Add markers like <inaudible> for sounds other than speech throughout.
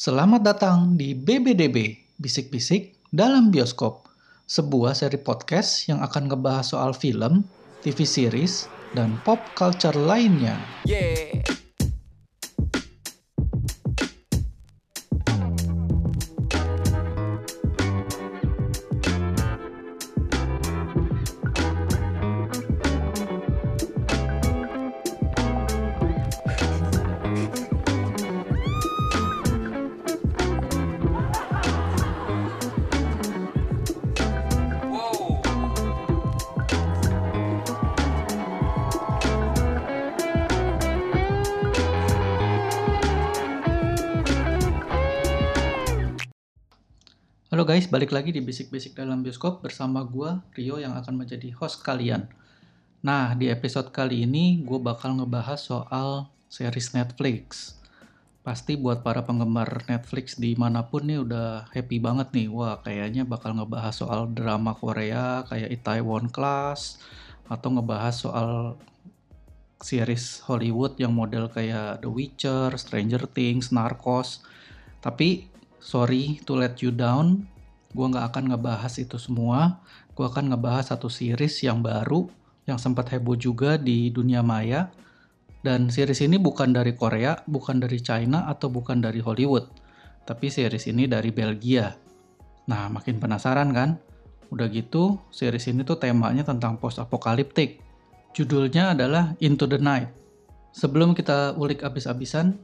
Selamat datang di BBDB, Bisik-Bisik dalam Bioskop, sebuah seri podcast yang akan ngebahas soal film, TV series, dan pop culture lainnya. Yeah. Balik lagi di Bisik-Bisik dalam Bioskop bersama gue, Rio yang akan menjadi host kalian. Nah, di episode kali ini gue bakal ngebahas soal series Netflix. Pasti buat para penggemar Netflix di mana pun nih udah happy banget nih. Wah, kayaknya bakal ngebahas soal drama Korea kayak Itaewon Class, atau ngebahas soal series Hollywood yang model kayak The Witcher, Stranger Things, Narcos. Tapi sorry to let you down, gue nggak akan ngebahas itu semua. Gue akan ngebahas satu series yang baru, yang sempat heboh juga di dunia maya. Dan series ini bukan dari Korea, bukan dari China, atau bukan dari Hollywood. Tapi series ini dari Belgia. Nah, makin penasaran kan? Udah gitu, series ini tuh temanya tentang post-apokaliptik. Judulnya adalah Into the Night. Sebelum kita ulik abis-abisan,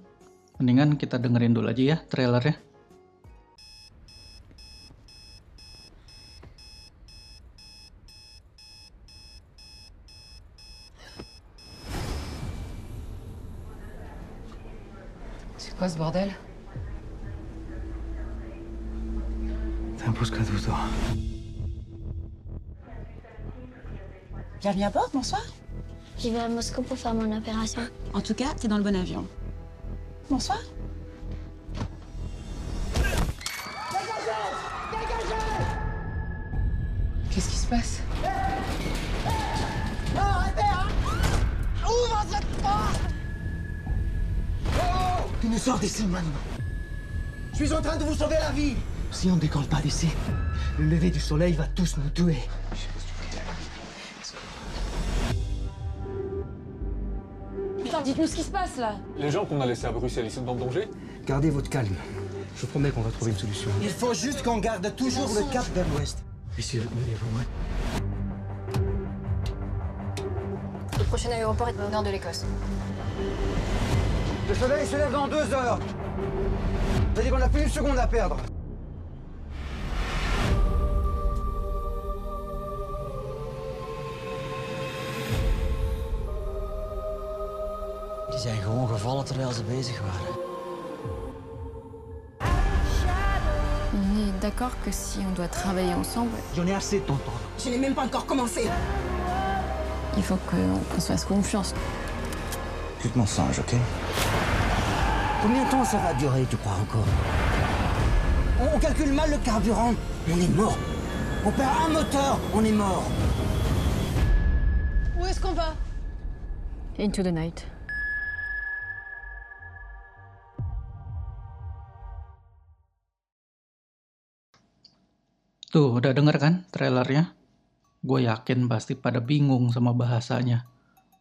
mendingan kita dengerin dulu aja ya trailernya. C'est quoi ce bordel? T'imposes toi. Bienvenue à bord, bonsoir. J'y vais à Moscou pour faire mon opération. En tout cas, t'es dans le bon avion. Bonsoir. Qu'est-ce qui se passe? Tu nous sors d'ici maintenant. Je suis en train de vous sauver la vie. Si on décolle pas d'ici, le lever du soleil va tous nous tuer. Putain, dites-nous ce qui se passe là Les gens qu'on a laissés à Bruxelles, ils sont en danger? Gardez votre calme. Je vous promets qu'on va trouver une solution. Il faut juste qu'on garde toujours le cap vers l'ouest. Ici, le Le prochain aéroport est au nord de l'Écosse. Le soleil se lève dans deux heures. C'est-à-dire qu'on n'a plus une seconde à perdre. Die zijn gewoon gevallen terwijl ze bezig waren. On est d'accord que si on doit travailler ensemble, J'en ai assez de t'entendre. Je n'ai même pas encore commencé. il faut qu'on qu'on se fasse confiance. Tu te mensonge, ok Combien de temps ça va durer, tu crois encore on, on calcule mal le carburant. On est mort. On perd un moteur, on est mort. Où est-ce qu'on va Into the night. Tuh, udah denger kan trailernya? Gue yakin pasti pada bingung sama bahasanya.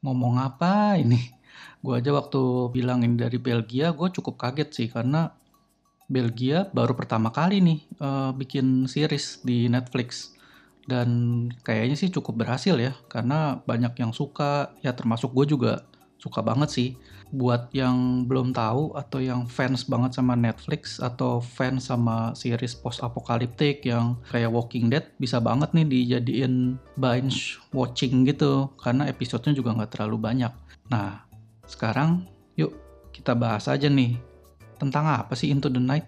Ngomong apa ini? Gue aja waktu bilang ini dari Belgia, gue cukup kaget sih karena Belgia baru pertama kali nih eh, bikin series di Netflix. Dan kayaknya sih cukup berhasil ya, karena banyak yang suka, ya termasuk gue juga suka banget sih. Buat yang belum tahu atau yang fans banget sama Netflix atau fans sama series post apokaliptik yang kayak Walking Dead bisa banget nih dijadiin binge watching gitu karena episodenya juga nggak terlalu banyak. Nah, sekarang yuk kita bahas aja nih tentang apa sih Into the Night.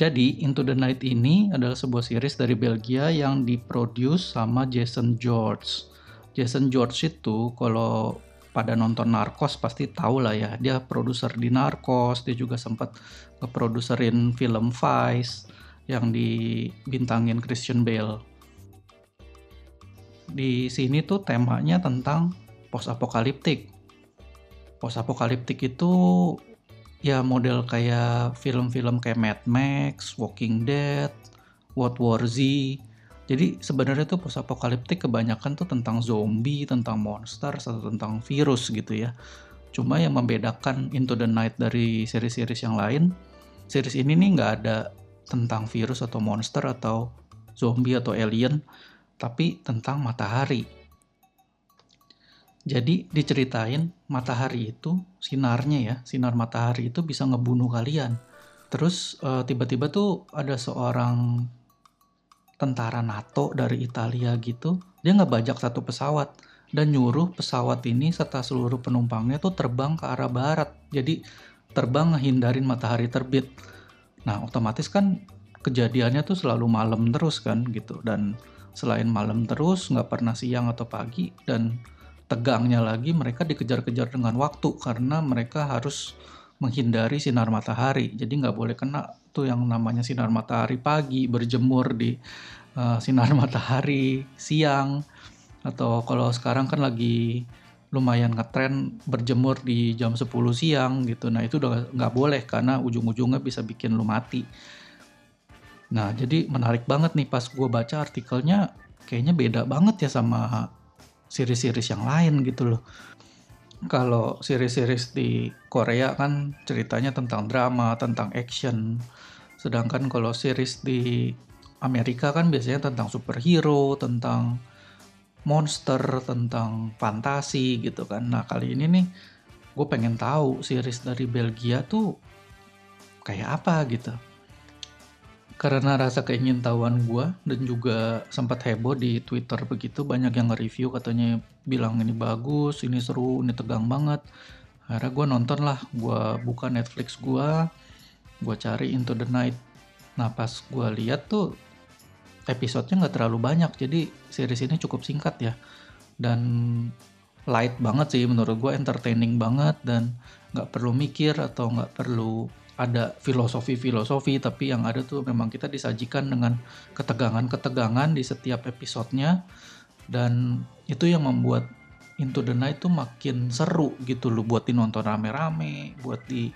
Jadi, Into the Night ini adalah sebuah series dari Belgia yang diproduce sama Jason George. Jason George itu kalau pada nonton Narcos pasti tahu lah ya, dia produser di Narcos, dia juga sempat ngeproduserin film Vice yang dibintangin Christian Bale. Di sini tuh temanya tentang post apokaliptik. Post apokaliptik itu ya model kayak film-film kayak Mad Max, Walking Dead, World War Z. Jadi sebenarnya tuh post apokaliptik kebanyakan tuh tentang zombie, tentang monster, atau tentang virus gitu ya. Cuma yang membedakan Into the Night dari series-series yang lain, series ini nih nggak ada tentang virus atau monster atau zombie atau alien, tapi tentang matahari. Jadi diceritain matahari itu sinarnya ya, sinar matahari itu bisa ngebunuh kalian. Terus uh, tiba-tiba tuh ada seorang tentara NATO dari Italia gitu, dia ngebajak satu pesawat dan nyuruh pesawat ini serta seluruh penumpangnya tuh terbang ke arah barat. Jadi terbang ngehindarin matahari terbit. Nah otomatis kan kejadiannya tuh selalu malam terus kan gitu dan selain malam terus nggak pernah siang atau pagi dan tegangnya lagi mereka dikejar-kejar dengan waktu karena mereka harus menghindari sinar matahari. Jadi nggak boleh kena tuh yang namanya sinar matahari pagi, berjemur di uh, sinar <laughs> matahari siang, atau kalau sekarang kan lagi lumayan ngetren berjemur di jam 10 siang gitu. Nah itu udah nggak boleh karena ujung-ujungnya bisa bikin lu mati. Nah jadi menarik banget nih pas gue baca artikelnya kayaknya beda banget ya sama series-series yang lain gitu loh. Kalau series-series di Korea kan ceritanya tentang drama, tentang action. Sedangkan kalau series di Amerika kan biasanya tentang superhero, tentang monster, tentang fantasi gitu kan. Nah kali ini nih gue pengen tahu series dari Belgia tuh kayak apa gitu karena rasa keingintahuan gue dan juga sempat heboh di Twitter begitu banyak yang nge-review katanya bilang ini bagus, ini seru, ini tegang banget. Akhirnya gue nonton lah, gue buka Netflix gue, gue cari Into the Night. Nah pas gue lihat tuh episodenya nggak terlalu banyak, jadi series ini cukup singkat ya. Dan light banget sih menurut gue, entertaining banget dan nggak perlu mikir atau nggak perlu ada filosofi-filosofi tapi yang ada tuh memang kita disajikan dengan ketegangan-ketegangan di setiap episodenya. Dan itu yang membuat Into the Night tuh makin seru gitu loh buat dinonton rame-rame buat di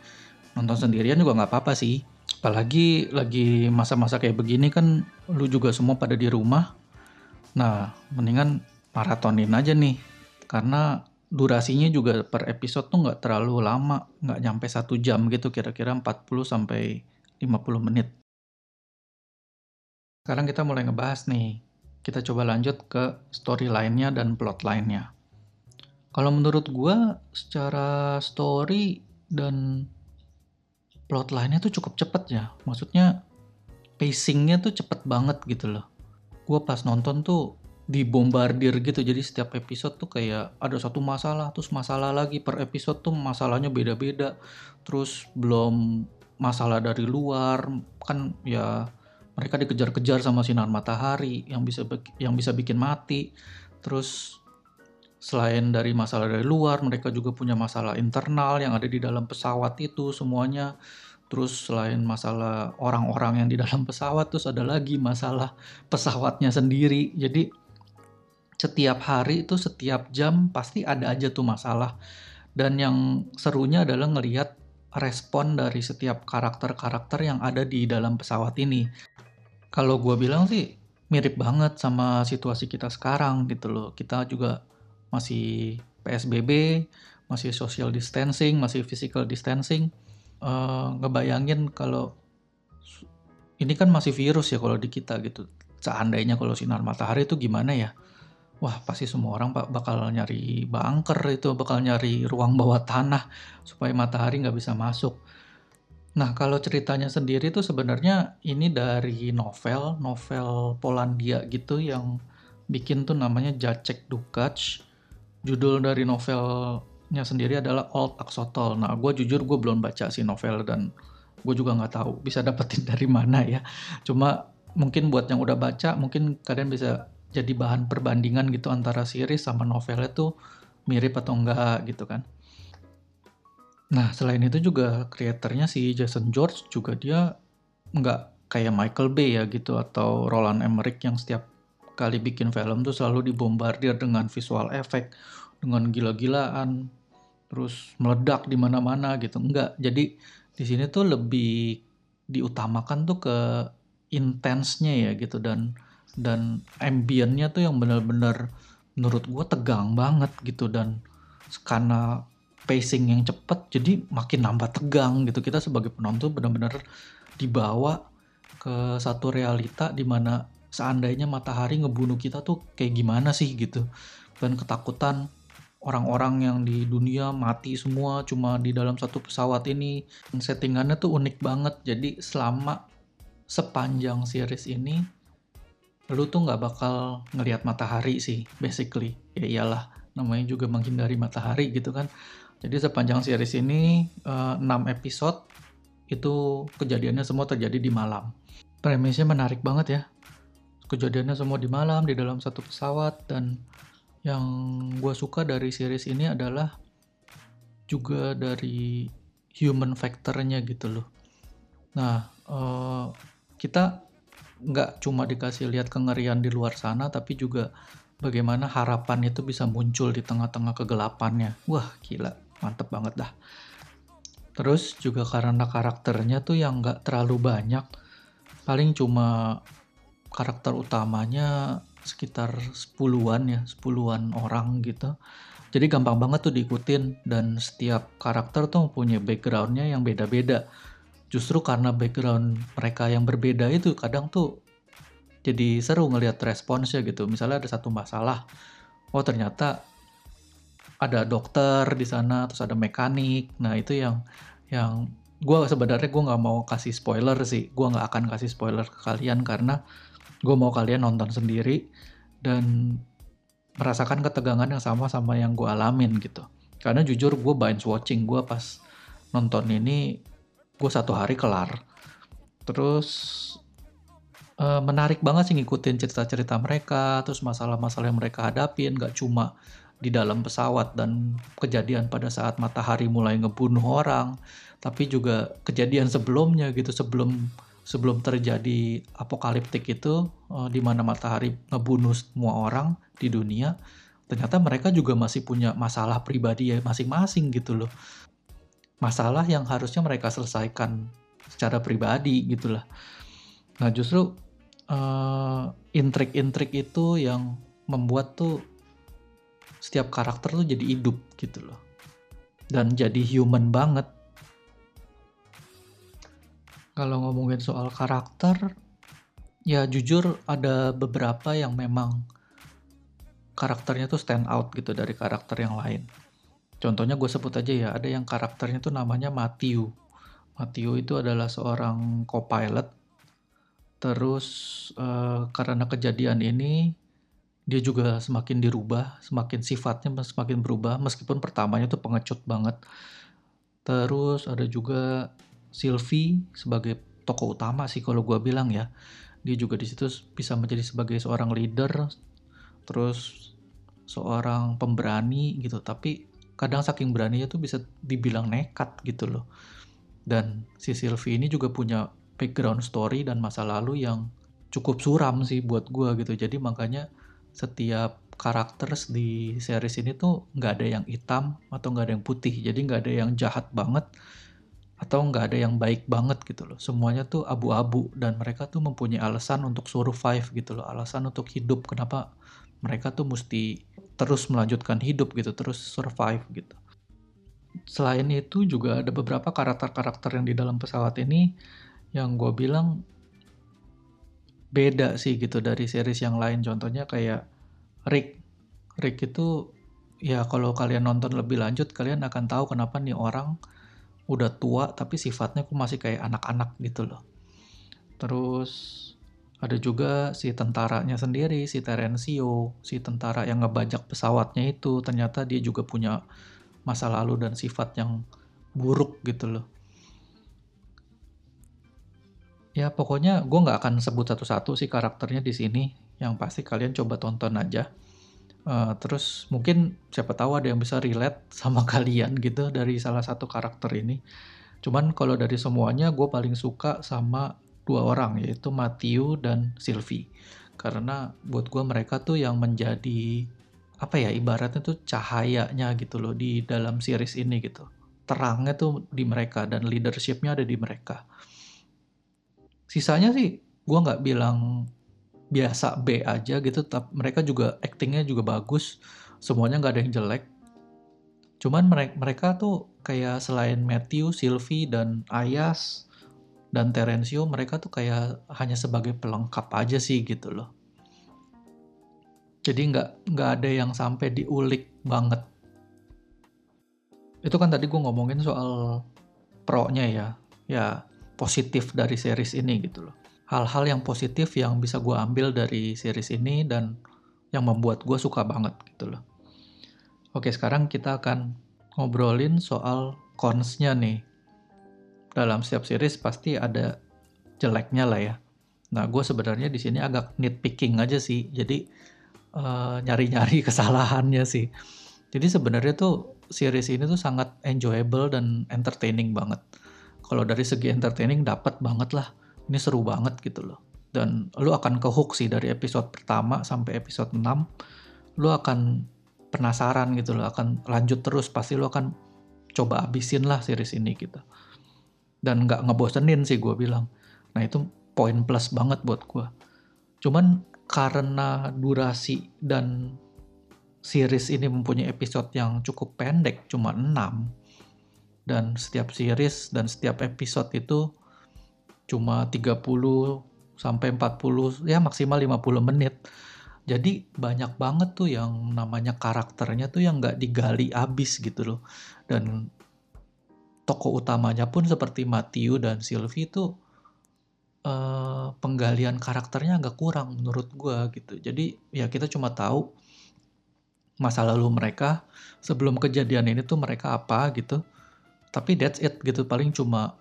nonton sendirian juga nggak apa-apa sih. Apalagi lagi masa-masa kayak begini kan lu juga semua pada di rumah. Nah mendingan maratonin aja nih karena durasinya juga per episode tuh nggak terlalu lama, nggak nyampe satu jam gitu, kira-kira 40 sampai 50 menit. Sekarang kita mulai ngebahas nih. Kita coba lanjut ke storyline-nya dan plot line-nya. Kalau menurut gue, secara story dan plot line-nya tuh cukup cepet ya. Maksudnya pacing-nya tuh cepet banget gitu loh. Gue pas nonton tuh dibombardir gitu. Jadi setiap episode tuh kayak ada satu masalah terus masalah lagi. Per episode tuh masalahnya beda-beda. Terus belum masalah dari luar. Kan ya mereka dikejar-kejar sama sinar matahari yang bisa yang bisa bikin mati. Terus selain dari masalah dari luar mereka juga punya masalah internal yang ada di dalam pesawat itu semuanya. Terus selain masalah orang-orang yang di dalam pesawat terus ada lagi masalah pesawatnya sendiri. Jadi setiap hari itu setiap jam pasti ada aja tuh masalah. Dan yang serunya adalah ngelihat respon dari setiap karakter-karakter yang ada di dalam pesawat ini. Kalau gue bilang sih mirip banget sama situasi kita sekarang gitu loh. Kita juga masih PSBB, masih social distancing, masih physical distancing. Uh, ngebayangin kalau ini kan masih virus ya kalau di kita gitu. Seandainya kalau sinar matahari itu gimana ya? Wah pasti semua orang pak bakal nyari bunker itu bakal nyari ruang bawah tanah supaya matahari nggak bisa masuk. Nah kalau ceritanya sendiri tuh sebenarnya ini dari novel novel Polandia gitu yang bikin tuh namanya Jacek Dukac. Judul dari novelnya sendiri adalah Old Axotol. Nah gue jujur gue belum baca sih novel dan gue juga nggak tahu bisa <laughs> dapetin dari mana ya. Cuma mungkin buat yang udah baca mungkin kalian bisa jadi bahan perbandingan gitu antara series sama novelnya tuh mirip atau enggak gitu kan. Nah selain itu juga kreatornya si Jason George juga dia nggak kayak Michael Bay ya gitu atau Roland Emmerich yang setiap kali bikin film tuh selalu dibombardir dengan visual effect, dengan gila-gilaan, terus meledak di mana-mana gitu enggak jadi di sini tuh lebih diutamakan tuh ke intensnya ya gitu dan dan ambientnya tuh yang benar-benar menurut gue tegang banget gitu. Dan karena pacing yang cepet jadi makin nambah tegang gitu. Kita sebagai penonton benar-benar dibawa ke satu realita di mana seandainya matahari ngebunuh kita tuh kayak gimana sih gitu. Dan ketakutan orang-orang yang di dunia mati semua cuma di dalam satu pesawat ini settingannya tuh unik banget. Jadi selama sepanjang series ini lu tuh nggak bakal ngelihat matahari sih basically. Ya iyalah namanya juga menghindari matahari gitu kan. Jadi sepanjang series ini uh, 6 episode itu kejadiannya semua terjadi di malam. Premisnya menarik banget ya. Kejadiannya semua di malam di dalam satu pesawat dan yang gue suka dari series ini adalah juga dari human factornya gitu loh. Nah, uh, kita nggak cuma dikasih lihat kengerian di luar sana, tapi juga bagaimana harapan itu bisa muncul di tengah-tengah kegelapannya. Wah, gila, mantep banget dah. Terus juga karena karakternya tuh yang nggak terlalu banyak, paling cuma karakter utamanya sekitar sepuluhan ya, sepuluhan orang gitu. Jadi gampang banget tuh diikutin dan setiap karakter tuh punya backgroundnya yang beda-beda. Justru karena background mereka yang berbeda itu kadang tuh jadi seru ngelihat responsnya gitu. Misalnya ada satu masalah, oh ternyata ada dokter di sana, terus ada mekanik. Nah itu yang yang gue sebenarnya gue nggak mau kasih spoiler sih. Gue nggak akan kasih spoiler ke kalian karena gue mau kalian nonton sendiri dan merasakan ketegangan yang sama sama yang gue alamin gitu karena jujur gue binge watching gue pas nonton ini gue satu hari kelar. Terus uh, menarik banget sih ngikutin cerita-cerita mereka terus masalah-masalah yang mereka hadapin gak cuma di dalam pesawat dan kejadian pada saat matahari mulai ngebunuh orang tapi juga kejadian sebelumnya gitu sebelum sebelum terjadi apokaliptik itu uh, di mana matahari ngebunuh semua orang di dunia. Ternyata mereka juga masih punya masalah pribadi ya masing-masing gitu loh masalah yang harusnya mereka selesaikan secara pribadi gitulah. Nah justru uh, intrik-intrik itu yang membuat tuh setiap karakter tuh jadi hidup gitu loh. Dan jadi human banget. Kalau ngomongin soal karakter, ya jujur ada beberapa yang memang karakternya tuh stand out gitu dari karakter yang lain. Contohnya gue sebut aja ya, ada yang karakternya tuh namanya Matthew. Matthew itu adalah seorang co-pilot. Terus uh, karena kejadian ini dia juga semakin dirubah, semakin sifatnya semakin berubah meskipun pertamanya tuh pengecut banget. Terus ada juga Sylvie sebagai tokoh utama sih kalau gue bilang ya dia juga di situ bisa menjadi sebagai seorang leader terus seorang pemberani gitu tapi kadang saking beraninya tuh bisa dibilang nekat gitu loh dan si Sylvie ini juga punya background story dan masa lalu yang cukup suram sih buat gue gitu jadi makanya setiap karakter di series ini tuh nggak ada yang hitam atau nggak ada yang putih jadi nggak ada yang jahat banget atau nggak ada yang baik banget gitu loh. Semuanya tuh abu-abu dan mereka tuh mempunyai alasan untuk survive gitu loh, alasan untuk hidup. Kenapa mereka tuh mesti terus melanjutkan hidup gitu, terus survive gitu. Selain itu juga ada beberapa karakter-karakter yang di dalam pesawat ini yang gue bilang beda sih gitu dari series yang lain. Contohnya kayak Rick. Rick itu ya kalau kalian nonton lebih lanjut kalian akan tahu kenapa nih orang udah tua tapi sifatnya kok masih kayak anak-anak gitu loh. Terus ada juga si tentaranya sendiri, si Terencio, si tentara yang ngebajak pesawatnya itu ternyata dia juga punya masa lalu dan sifat yang buruk gitu loh. Ya pokoknya gue nggak akan sebut satu-satu sih karakternya di sini. Yang pasti kalian coba tonton aja. Uh, terus mungkin siapa tahu ada yang bisa relate sama <laughs> kalian gitu dari salah satu karakter ini. Cuman kalau dari semuanya gue paling suka sama dua orang yaitu Matthew dan Sylvie. Karena buat gue mereka tuh yang menjadi apa ya ibaratnya tuh cahayanya gitu loh di dalam series ini gitu. Terangnya tuh di mereka dan leadershipnya ada di mereka. Sisanya sih gue nggak bilang biasa B aja gitu tapi mereka juga actingnya juga bagus semuanya nggak ada yang jelek. Cuman mereka mereka tuh kayak selain Matthew, Sylvie dan Ayas dan Terencio mereka tuh kayak hanya sebagai pelengkap aja sih gitu loh. Jadi nggak nggak ada yang sampai diulik banget. Itu kan tadi gue ngomongin soal pro-nya ya ya positif dari series ini gitu loh. Hal-hal yang positif yang bisa gue ambil dari series ini dan yang membuat gue suka banget gitu loh. Oke sekarang kita akan ngobrolin soal cons-nya nih dalam setiap series pasti ada jeleknya lah ya nah gue sebenarnya di sini agak nitpicking aja sih jadi uh, nyari-nyari <laughs> kesalahannya sih. Jadi sebenarnya tuh series ini tuh sangat enjoyable dan entertaining banget. Kalau dari segi entertaining dapat banget lah. Ini seru banget gitu loh. Dan lu akan ke hook sih dari episode pertama sampai episode 6. Lu akan penasaran gitu loh, akan lanjut terus. Pasti lu akan coba abisin lah series ini gitu. Dan nggak ngebosenin sih gue bilang. Nah itu poin plus banget buat gue. Cuman karena durasi dan series ini mempunyai episode yang cukup pendek, cuma 6. Dan setiap series dan setiap episode itu cuma 30 sampai 40 ya maksimal 50 menit. Jadi banyak banget tuh yang namanya karakternya tuh yang nggak digali abis gitu loh. Dan tokoh utamanya pun seperti Matthew dan Sylvie tuh uh, penggalian karakternya agak kurang menurut gue gitu. Jadi ya kita cuma tahu masa lalu mereka sebelum kejadian ini tuh mereka apa gitu. Tapi that's it gitu paling cuma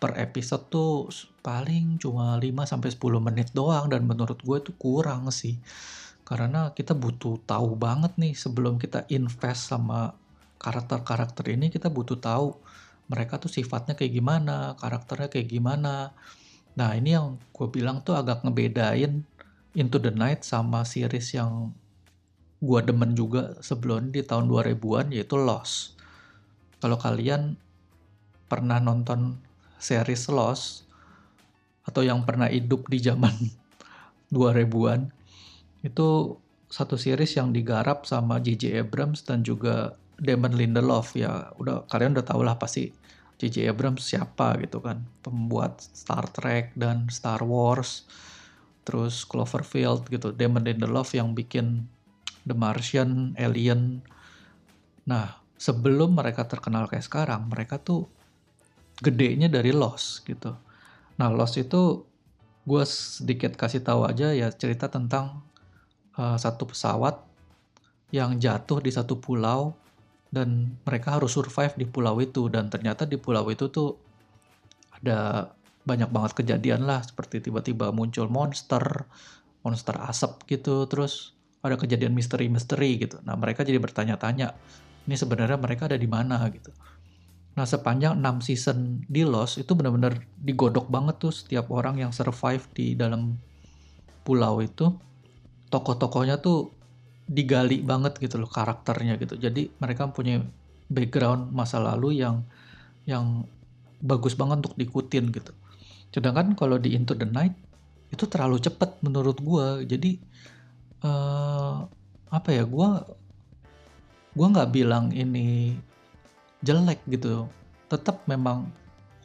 per episode tuh paling cuma 5 sampai 10 menit doang dan menurut gue itu kurang sih. Karena kita butuh tahu banget nih sebelum kita invest sama karakter-karakter ini kita butuh tahu mereka tuh sifatnya kayak gimana, karakternya kayak gimana, Nah ini yang gue bilang tuh agak ngebedain Into the Night sama series yang gue demen juga sebelum di tahun 2000-an yaitu Lost. Kalau kalian pernah nonton series Lost atau yang pernah hidup di zaman <laughs> 2000-an itu satu series yang digarap sama J.J. Abrams dan juga Damon Lindelof ya. Udah kalian udah tau lah pasti J.J. Abrams siapa gitu kan. Pembuat Star Trek dan Star Wars. Terus Cloverfield gitu. Damon Lindelof yang bikin The Martian Alien. Nah sebelum mereka terkenal kayak sekarang mereka tuh gedenya dari Lost gitu. Nah Lost itu gue sedikit kasih tahu aja ya cerita tentang uh, satu pesawat yang jatuh di satu pulau dan mereka harus survive di pulau itu. Dan ternyata di pulau itu tuh ada banyak banget kejadian lah. Seperti tiba-tiba muncul monster monster asap gitu. Terus ada kejadian misteri-misteri gitu. Nah mereka jadi bertanya-tanya ini sebenarnya mereka ada di mana? gitu. Nah sepanjang 6 season di Lost itu benar-benar digodok banget tuh setiap orang yang survive di dalam pulau itu. Tokoh-tokohnya tuh digali banget gitu loh karakternya gitu. Jadi mereka punya background masa lalu yang yang bagus banget untuk diikutin gitu. Sedangkan kalau di Into the Night itu terlalu cepet menurut gue. Jadi uh, apa ya gue gue nggak bilang ini jelek gitu. Tetap memang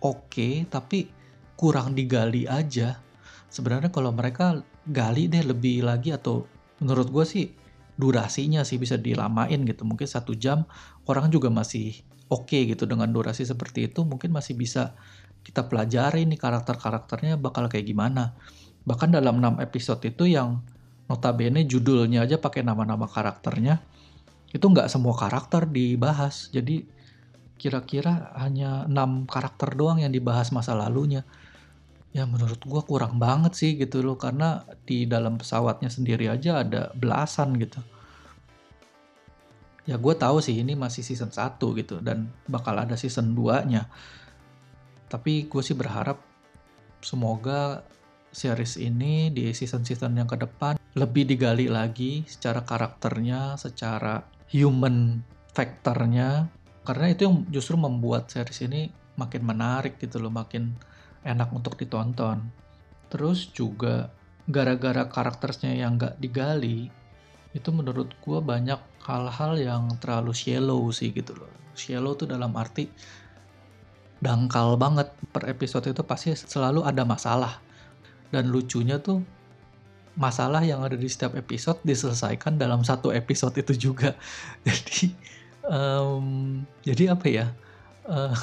oke okay, tapi kurang digali aja. Sebenarnya kalau mereka gali deh lebih lagi atau menurut gue sih durasinya sih bisa dilamain gitu. Mungkin satu jam orang juga masih oke okay gitu dengan durasi seperti itu. Mungkin masih bisa kita pelajari nih karakter-karakternya bakal kayak gimana. Bahkan dalam 6 episode itu yang notabene judulnya aja pakai nama-nama karakternya itu nggak semua karakter dibahas. Jadi kira-kira hanya 6 karakter doang yang dibahas masa lalunya ya menurut gue kurang banget sih gitu loh karena di dalam pesawatnya sendiri aja ada belasan gitu. Ya gue tahu sih ini masih season 1 gitu dan bakal ada season 2 nya tapi gue sih berharap semoga series ini di season-season yang ke depan lebih digali lagi secara karakternya, secara human factornya. Karena itu yang justru membuat series ini makin menarik gitu loh, makin enak untuk ditonton. Terus juga gara-gara karakternya yang nggak digali, itu menurut gue banyak hal-hal yang terlalu shallow sih gitu loh. Shallow tuh dalam arti dangkal banget per episode itu pasti selalu ada masalah dan lucunya tuh masalah yang ada di setiap episode diselesaikan dalam satu episode itu juga <laughs> jadi um, jadi apa ya uh,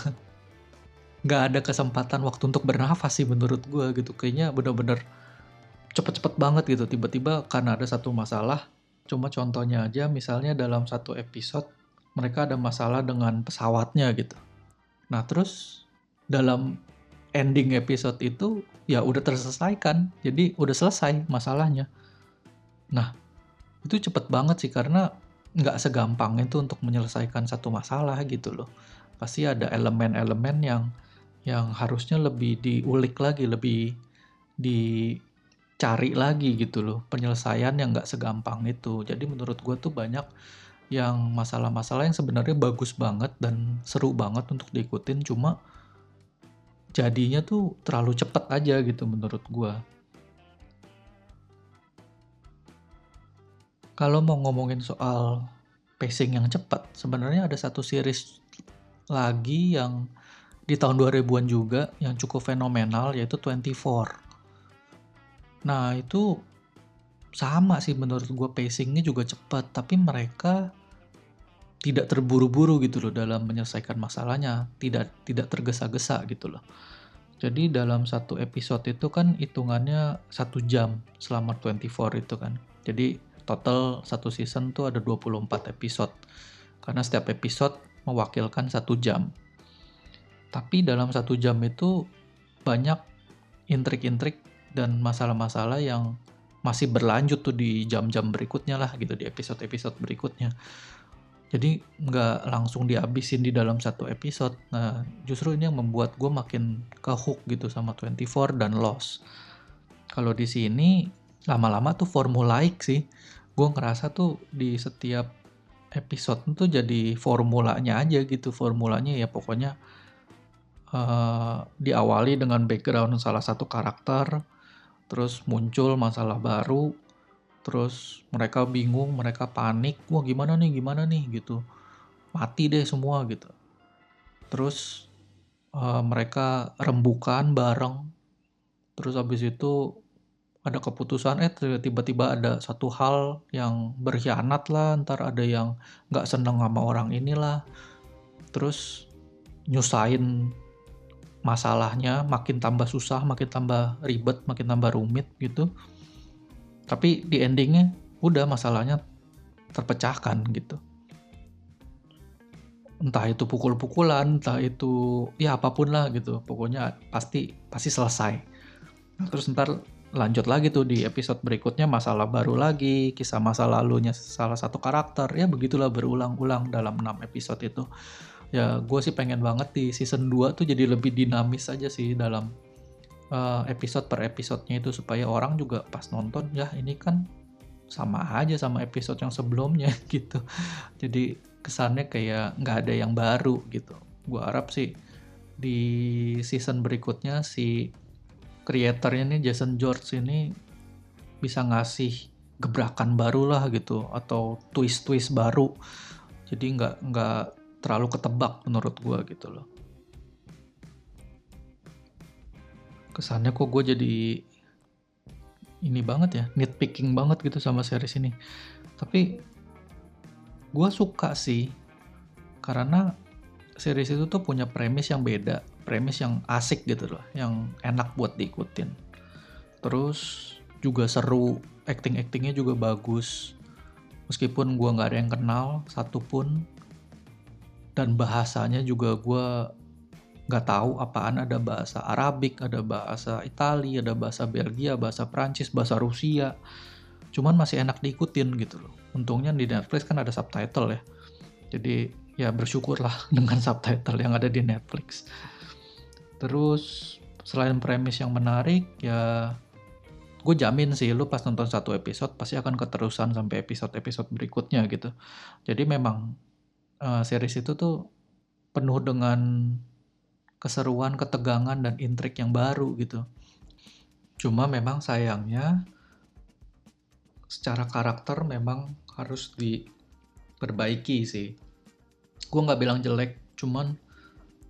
nggak ada kesempatan waktu untuk bernafas sih menurut gue gitu. Kayaknya bener-bener cepet-cepet banget gitu. Tiba-tiba karena ada satu masalah cuma contohnya aja misalnya dalam satu episode mereka ada masalah dengan pesawatnya gitu. Nah terus dalam ending episode itu ya udah terselesaikan. Jadi udah selesai masalahnya. Nah itu cepet banget sih karena nggak segampang itu untuk menyelesaikan satu masalah gitu loh. Pasti ada elemen-elemen yang yang harusnya lebih diulik lagi lebih dicari lagi gitu loh. Penyelesaian yang nggak segampang itu. Jadi menurut gue tuh banyak yang masalah-masalah yang sebenarnya bagus banget dan seru banget untuk diikutin. Cuma jadinya tuh terlalu cepet aja gitu menurut gue. Kalau mau ngomongin soal pacing yang cepat, sebenarnya ada satu series lagi yang di tahun 2000-an juga yang cukup fenomenal yaitu 24. Nah itu sama sih menurut gue pacingnya juga cepat, tapi mereka tidak terburu-buru gitu loh dalam menyelesaikan masalahnya, tidak tidak tergesa-gesa gitu loh. Jadi dalam satu episode itu kan hitungannya satu jam selama 24 itu kan. Jadi total satu season tuh ada 24 episode. Karena setiap episode mewakilkan satu jam. Tapi dalam satu jam itu banyak intrik-intrik dan masalah-masalah yang masih berlanjut tuh di jam-jam berikutnya lah gitu di episode-episode berikutnya. Jadi nggak langsung dihabisin di dalam satu episode. Nah justru ini yang membuat gue makin ke hook gitu sama 24 dan Lost. Kalau di sini lama-lama tuh formulaik sih. Gue ngerasa tuh di setiap episode itu jadi formulanya aja gitu formulanya ya pokoknya uh, diawali dengan background salah satu karakter terus muncul masalah baru terus mereka bingung mereka panik wah gimana nih gimana nih? gitu. Mati deh semua gitu. Terus uh, mereka rembukan bareng. Terus habis itu ada keputusan eh tiba-tiba ada satu hal yang berkhianat lah ntar ada yang nggak seneng sama orang inilah. Terus nyusahin masalahnya makin tambah susah makin tambah ribet makin tambah rumit gitu. Tapi di endingnya udah masalahnya terpecahkan gitu. Entah itu pukul-pukulan entah itu ya apa pun lah gitu. Pokoknya pasti pasti selesai. Nah, terus ntar lanjut lagi tuh di episode berikutnya masalah baru lagi kisah masa lalunya salah satu karakter. Ya begitulah berulang-ulang dalam 6 episode itu ya gue sih pengen banget di season 2 tuh jadi lebih dinamis aja sih dalam uh, episode per episodenya itu supaya orang juga pas nonton ya ini kan sama aja sama episode yang sebelumnya <laughs> gitu. Jadi kesannya kayak nggak ada yang baru gitu. Gue harap sih di season berikutnya si kreatornya nih Jason George ini bisa ngasih gebrakan baru lah gitu atau twist-twist baru. Jadi nggak nggak terlalu ketebak menurut gue gitu loh. Kesannya kok gue jadi ini banget ya nitpicking banget gitu sama series ini. Tapi gue suka sih karena series itu tuh punya premis yang beda premis yang asik gitu loh yang enak buat diikutin. Terus juga seru acting actingnya juga bagus. Meskipun gue nggak ada yang kenal satupun dan bahasanya juga gue nggak tahu apaan ada bahasa Arabik, ada bahasa Italia, ada bahasa Belgia, bahasa Prancis, bahasa Rusia. Cuman masih enak diikutin gitu loh. Untungnya di Netflix kan ada subtitle ya. Jadi ya bersyukurlah <laughs> dengan subtitle yang ada di Netflix. Terus selain premis yang menarik ya gue jamin sih lu pas nonton satu episode pasti akan keterusan sampai episode-episode berikutnya gitu jadi memang uh, series itu tuh penuh dengan keseruan ketegangan dan intrik yang baru gitu. Cuma memang sayangnya secara karakter memang harus diperbaiki sih. Gue nggak bilang jelek cuman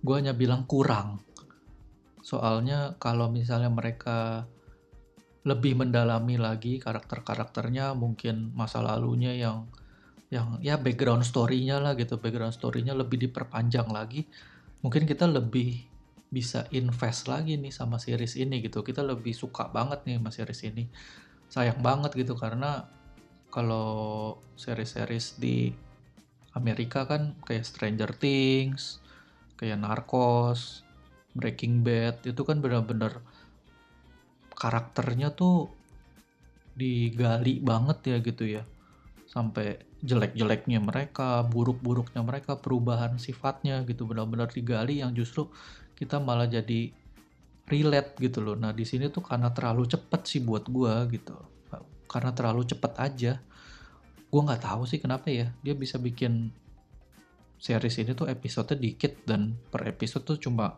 gue hanya bilang kurang. Soalnya kalau misalnya mereka lebih mendalami lagi karakter-karakternya mungkin masa lalunya yang yang ya background story-nya lah gitu. Background story-nya lebih diperpanjang lagi. Mungkin kita lebih bisa invest lagi nih sama series ini gitu. Kita lebih suka banget nih sama series ini. Sayang banget gitu karena kalau series-series di Amerika kan kayak Stranger Things, kayak Narcos, Breaking Bad itu kan benar-benar karakternya tuh digali banget ya gitu ya. Sampai jelek-jeleknya mereka, buruk-buruknya mereka, perubahan sifatnya gitu benar-benar digali yang justru kita malah jadi relate gitu loh. Nah, di sini tuh karena terlalu cepet sih buat gua gitu. Karena terlalu cepet aja gue nggak tahu sih kenapa ya dia bisa bikin series ini tuh episode dikit dan per episode tuh cuma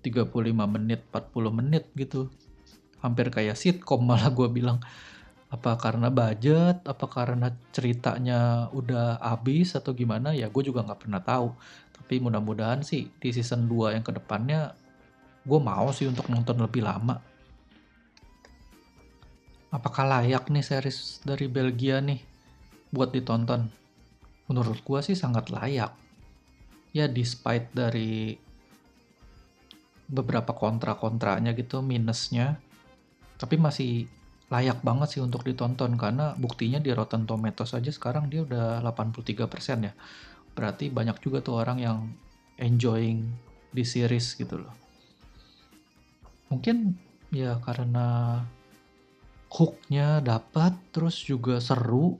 35 menit 40 menit gitu hampir kayak sitcom malah gue bilang apa karena budget? Apa karena ceritanya udah habis atau gimana? Ya gue juga nggak pernah tahu. Tapi mudah-mudahan sih di season 2 yang ke depannya gue mau sih untuk nonton lebih lama. Apakah layak nih series dari Belgia nih buat ditonton? Menurut gua sih sangat layak. Ya despite dari beberapa kontra-kontranya gitu, minusnya, tapi masih layak banget sih untuk ditonton karena buktinya di Rotten Tomatoes aja sekarang dia udah 83% ya. Berarti banyak juga tuh orang yang enjoying di series gitu loh. Mungkin ya karena hooknya dapat terus juga seru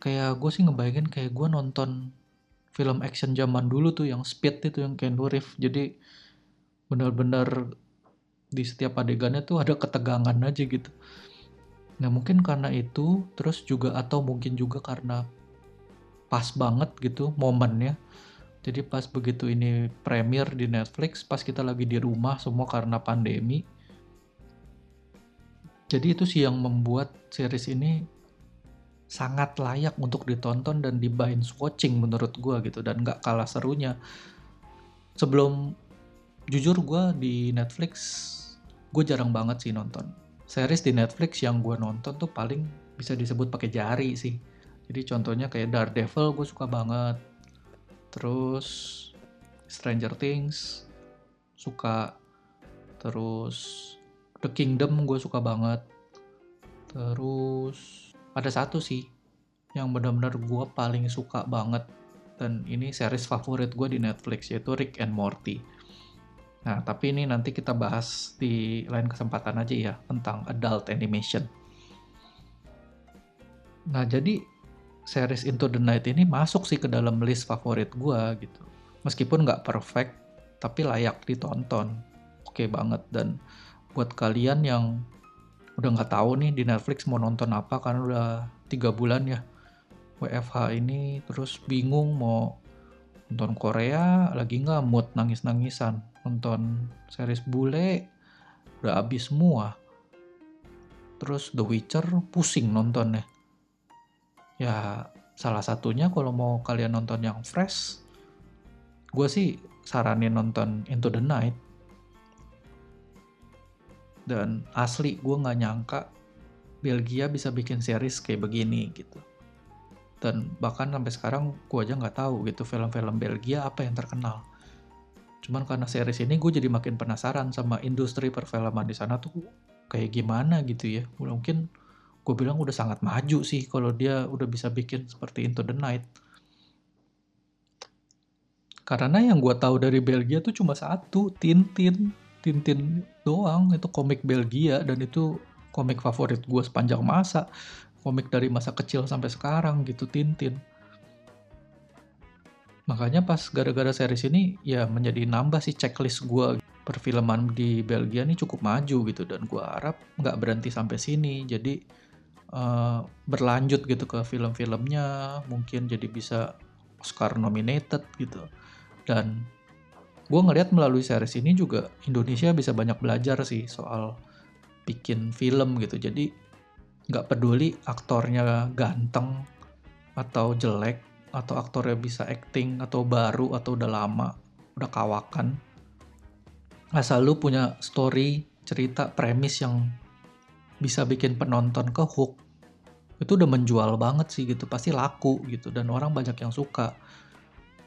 kayak gue sih ngebayangin kayak gue nonton film action zaman dulu tuh yang Speed itu yang Keanu Reeves jadi benar-benar di setiap adegannya tuh ada ketegangan aja gitu. Nah mungkin karena itu terus juga atau mungkin juga karena pas banget gitu momennya. Jadi pas begitu ini premier di Netflix pas kita lagi di rumah semua karena pandemi. Jadi itu sih yang membuat series ini sangat layak untuk ditonton dan di binge watching menurut gue gitu dan nggak kalah serunya. Sebelum jujur gue di Netflix gue jarang banget sih nonton. Series di Netflix yang gue nonton tuh paling bisa disebut pakai jari sih. Jadi contohnya kayak Daredevil gue suka banget. Terus Stranger Things suka. Terus The Kingdom gue suka banget. Terus ada satu sih yang benar-benar gue paling suka banget. Dan ini series favorit gue di Netflix yaitu Rick and Morty. Nah, tapi ini nanti kita bahas di lain kesempatan aja ya tentang adult animation. Nah, jadi series Into the Night ini masuk sih ke dalam list favorit gue gitu. Meskipun nggak perfect, tapi layak ditonton. Oke banget dan buat kalian yang udah nggak tahu nih di Netflix mau nonton apa karena udah tiga bulan ya WFH ini terus bingung mau nonton Korea lagi nggak mood nangis-nangisan nonton series bule udah habis semua. Terus The Witcher pusing nontonnya. Ya salah satunya kalau mau kalian nonton yang fresh gue sih saranin nonton Into the Night. Dan asli gue nggak nyangka Belgia bisa bikin series kayak begini gitu. Dan bahkan sampai sekarang gue aja nggak tahu gitu film-film Belgia apa yang terkenal cuman karena series ini gue jadi makin penasaran sama industri perfilman di sana tuh kayak gimana gitu ya. Mungkin gue bilang udah sangat maju sih kalau dia udah bisa bikin seperti Into the Night. Karena yang gue tahu dari Belgia tuh cuma satu Tintin. Tintin doang itu komik Belgia dan itu komik favorit gue sepanjang masa. Komik dari masa kecil sampai sekarang gitu Tintin makanya pas gara-gara series ini ya menjadi nambah sih checklist gue perfilman di Belgia ini cukup maju gitu dan gua harap nggak berhenti sampai sini. Jadi uh, berlanjut gitu ke film-filmnya mungkin jadi bisa Oscar nominated gitu. Dan gue ngelihat melalui series ini juga Indonesia bisa banyak belajar sih soal bikin film gitu. Jadi nggak peduli aktornya ganteng atau jelek atau aktornya bisa acting atau baru atau udah lama udah kawakan. Asal lu punya story cerita premis yang bisa bikin penonton ke hook itu udah menjual banget sih gitu pasti laku gitu dan orang banyak yang suka.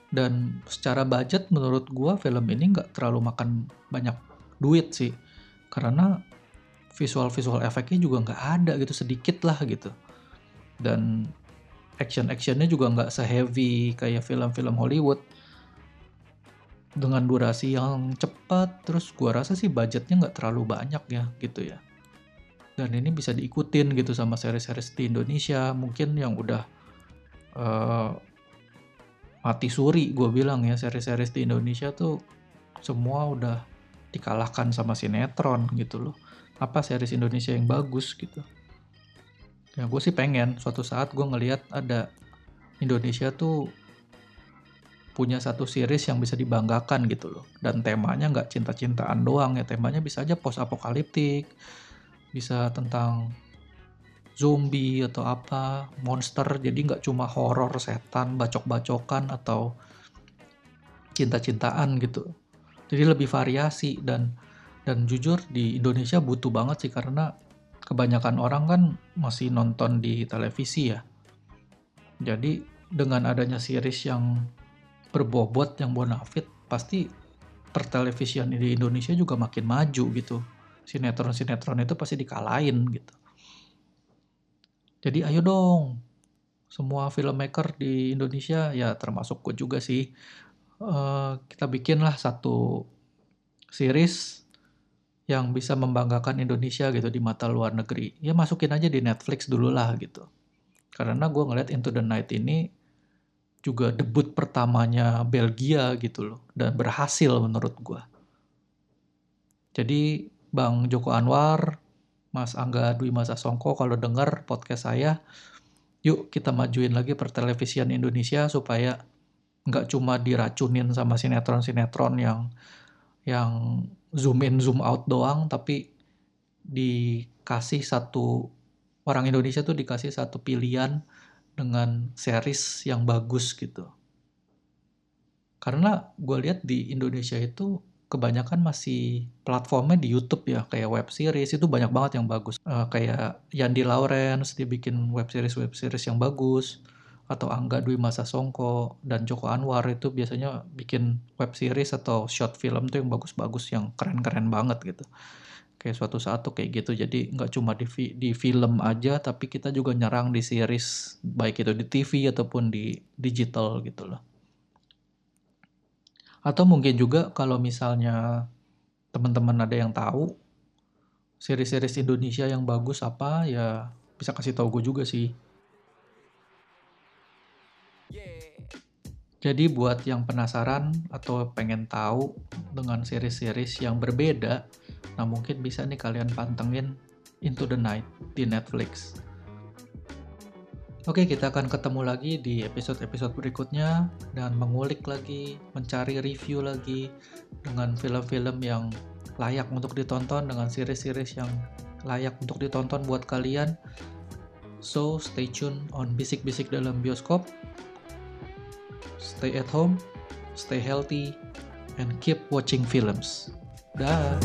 Dan secara budget menurut gua film ini nggak terlalu makan banyak duit sih karena visual visual efeknya juga nggak ada gitu sedikit lah gitu. Dan action actionnya juga nggak seheavy kayak film-film Hollywood. Dengan durasi yang cepat terus gua rasa sih budgetnya nggak terlalu banyak ya gitu ya. Dan ini bisa diikutin gitu sama series-series di Indonesia. Mungkin yang udah uh, mati suri gue bilang ya series-series di Indonesia tuh semua udah dikalahkan sama sinetron gitu loh. Apa series Indonesia yang bagus gitu ya gue sih pengen. Suatu saat gue ngelihat ada Indonesia tuh punya satu series yang bisa dibanggakan gitu loh. Dan temanya nggak cinta-cintaan doang ya. Temanya bisa aja post apokaliptik bisa tentang zombie atau apa monster. Jadi nggak cuma horor setan bacok-bacokan atau cinta-cintaan gitu. Jadi lebih variasi dan dan jujur di Indonesia butuh banget sih karena kebanyakan orang kan masih nonton di televisi ya. Jadi dengan adanya series yang berbobot yang bonafit pasti pertelevisian di Indonesia juga makin maju gitu. Sinetron-sinetron itu pasti dikalahin gitu. Jadi ayo dong. Semua filmmaker di Indonesia ya termasuk gue juga sih uh, kita bikinlah satu series yang bisa membanggakan Indonesia gitu di mata luar negeri. Ya masukin aja di Netflix dulu lah gitu. Karena gue ngeliat Into the Night ini juga debut pertamanya Belgia gitu loh. Dan berhasil menurut gue. Jadi Bang Joko Anwar, Mas Angga Dwi Masa Songko kalau dengar podcast saya, yuk kita majuin lagi pertelevisian Indonesia supaya nggak cuma diracunin sama sinetron-sinetron yang yang zoom in zoom out doang, tapi dikasih satu orang Indonesia tuh dikasih satu pilihan dengan series yang bagus gitu. Karena gue lihat di Indonesia itu kebanyakan masih platformnya di YouTube ya, kayak web series itu banyak banget yang bagus. Uh, kayak Yandi Lawrence dia bikin web series web series yang bagus atau Angga Dwi Masa Songko dan Joko Anwar itu biasanya bikin web series atau short film tuh yang bagus-bagus yang keren-keren banget gitu. Kayak suatu saat tuh kayak gitu. Jadi nggak cuma di di film aja tapi kita juga nyerang di series baik itu di TV ataupun di digital gitu loh. Atau mungkin juga kalau misalnya teman-teman ada yang tahu series-series Indonesia yang bagus apa ya bisa kasih tahu gue juga sih jadi buat yang penasaran atau pengen tahu dengan series-series yang berbeda Nah mungkin bisa nih kalian pantengin Into the Night di Netflix. Oke, kita akan ketemu lagi di episode-episode berikutnya dan mengulik lagi, mencari review lagi dengan film-film yang layak untuk ditonton dengan series-series yang layak untuk ditonton buat kalian. So, stay tune on Bisik-Bisik dalam bioskop. Stay at home, stay healthy, and keep watching films. Dah.